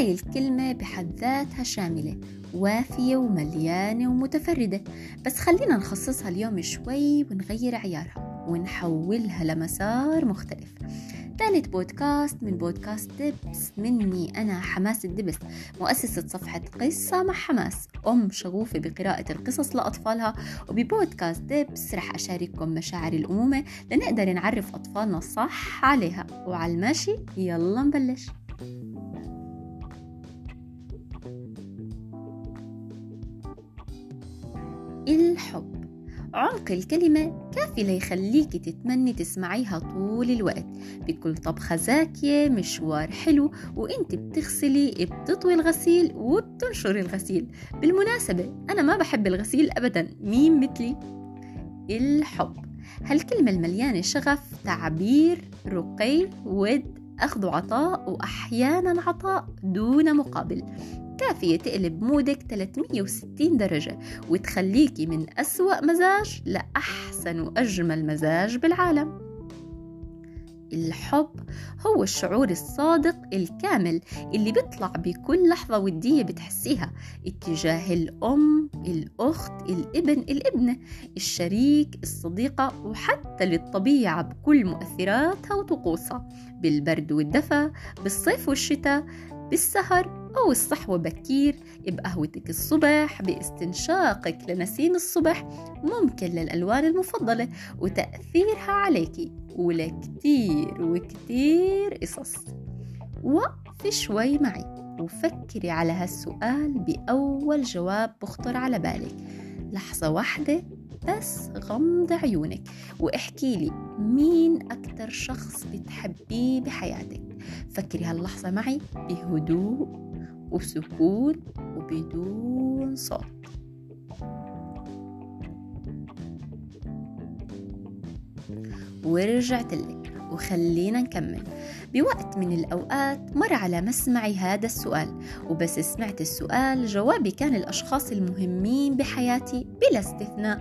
هاي الكلمة بحد ذاتها شاملة وافية ومليانة ومتفردة. بس خلينا نخصصها اليوم شوي ونغير عيارها ونحولها لمسار مختلف. ثالث بودكاست من بودكاست دبس مني أنا حماس الدبس مؤسسة صفحة قصة مع حماس. أم شغوفة بقراءة القصص لأطفالها وببودكاست دبس رح أشارككم مشاعر الأمومة لنقدر نعرف أطفالنا صح عليها. وعلى الماشي يلا نبلش. الحب. عمق الكلمة كافي ليخليكي تتمني تسمعيها طول الوقت. بكل طبخة زاكية مشوار حلو وانت بتغسلي بتطوي الغسيل وبتنشري الغسيل. بالمناسبة أنا ما بحب الغسيل أبدا. مين مثلي؟ الحب. هالكلمة المليانة شغف تعبير رقي ود أخذ عطاء وأحيانا عطاء دون مقابل. كافية تقلب مودك 360 درجة وتخليكي من أسوأ مزاج لأحسن وأجمل مزاج بالعالم. الحب هو الشعور الصادق الكامل اللي بيطلع بكل لحظة ودية بتحسيها اتجاه الأم، الأخت، الابن، الابنة، الشريك، الصديقة وحتى للطبيعة بكل مؤثراتها وطقوسها بالبرد والدفى، بالصيف والشتاء، بالسهر أو الصحوة بكير. بقهوتك الصبح باستنشاقك لنسيم الصبح ممكن للألوان المفضلة وتأثيرها عليكي ولكتير وكتير قصص. وقفي شوي معي وفكري على هالسؤال بأول جواب بخطر على بالك. لحظة واحدة بس غمض عيونك واحكي لي مين أكتر شخص بتحبيه بحياتك. فكري هاللحظة معي بهدوء وسكون وبدون صوت. ورجعت لك. وخلينا نكمل بوقت من الأوقات مر على مسمعي هذا السؤال وبس سمعت السؤال جوابي كان الأشخاص المهمين بحياتي بلا استثناء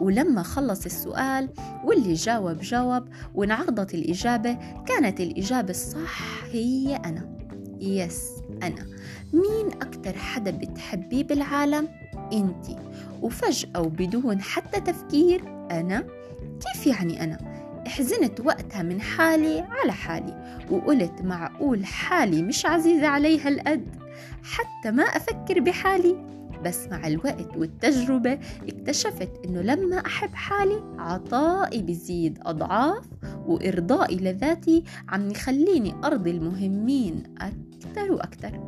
ولما خلص السؤال واللي جاوب جاوب وانعرضت الإجابة كانت الإجابة الصح هي أنا يس أنا مين أكتر حدا بتحبيه بالعالم؟ أنتي وفجأة وبدون حتى تفكير أنا؟ كيف يعني أنا؟ حزنت وقتها من حالي على حالي وقلت معقول حالي مش عزيزة علي هالقد حتى ما أفكر بحالي بس مع الوقت والتجربة اكتشفت إنه لما أحب حالي عطائي بزيد أضعاف وإرضائي لذاتي عم يخليني أرضي المهمين أكثر وأكثر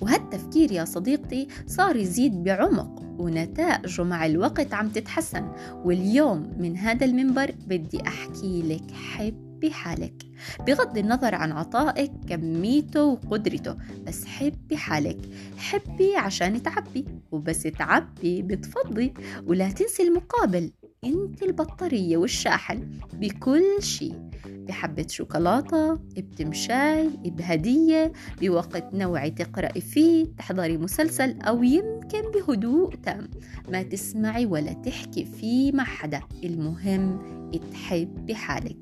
وهالتفكير يا صديقتي صار يزيد بعمق. ونتائجه مع الوقت عم تتحسن. واليوم من هذا المنبر بدي أحكي لك حبي حالك بغض النظر عن عطائك كميته وقدرته بس حبي حالك حبي عشان تعبي وبس تعبي بتفضي. ولا تنسي المقابل انت البطارية والشاحن بكل شيء بحبة شوكولاتة بتمشاي بهدية بوقت نوعي تقرأي فيه تحضري مسلسل أو يمكن بهدوء تام. ما تسمعي ولا تحكي فيه مع حدا. المهم تحبي حالك.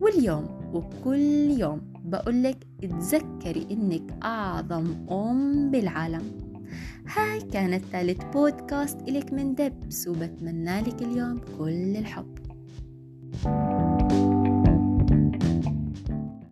واليوم وكل يوم بقولك تذكري إنك أعظم أم بالعالم. هاي كانت ثالث بودكاست إلك من دبس وبتمنى لك اليوم كل الحب.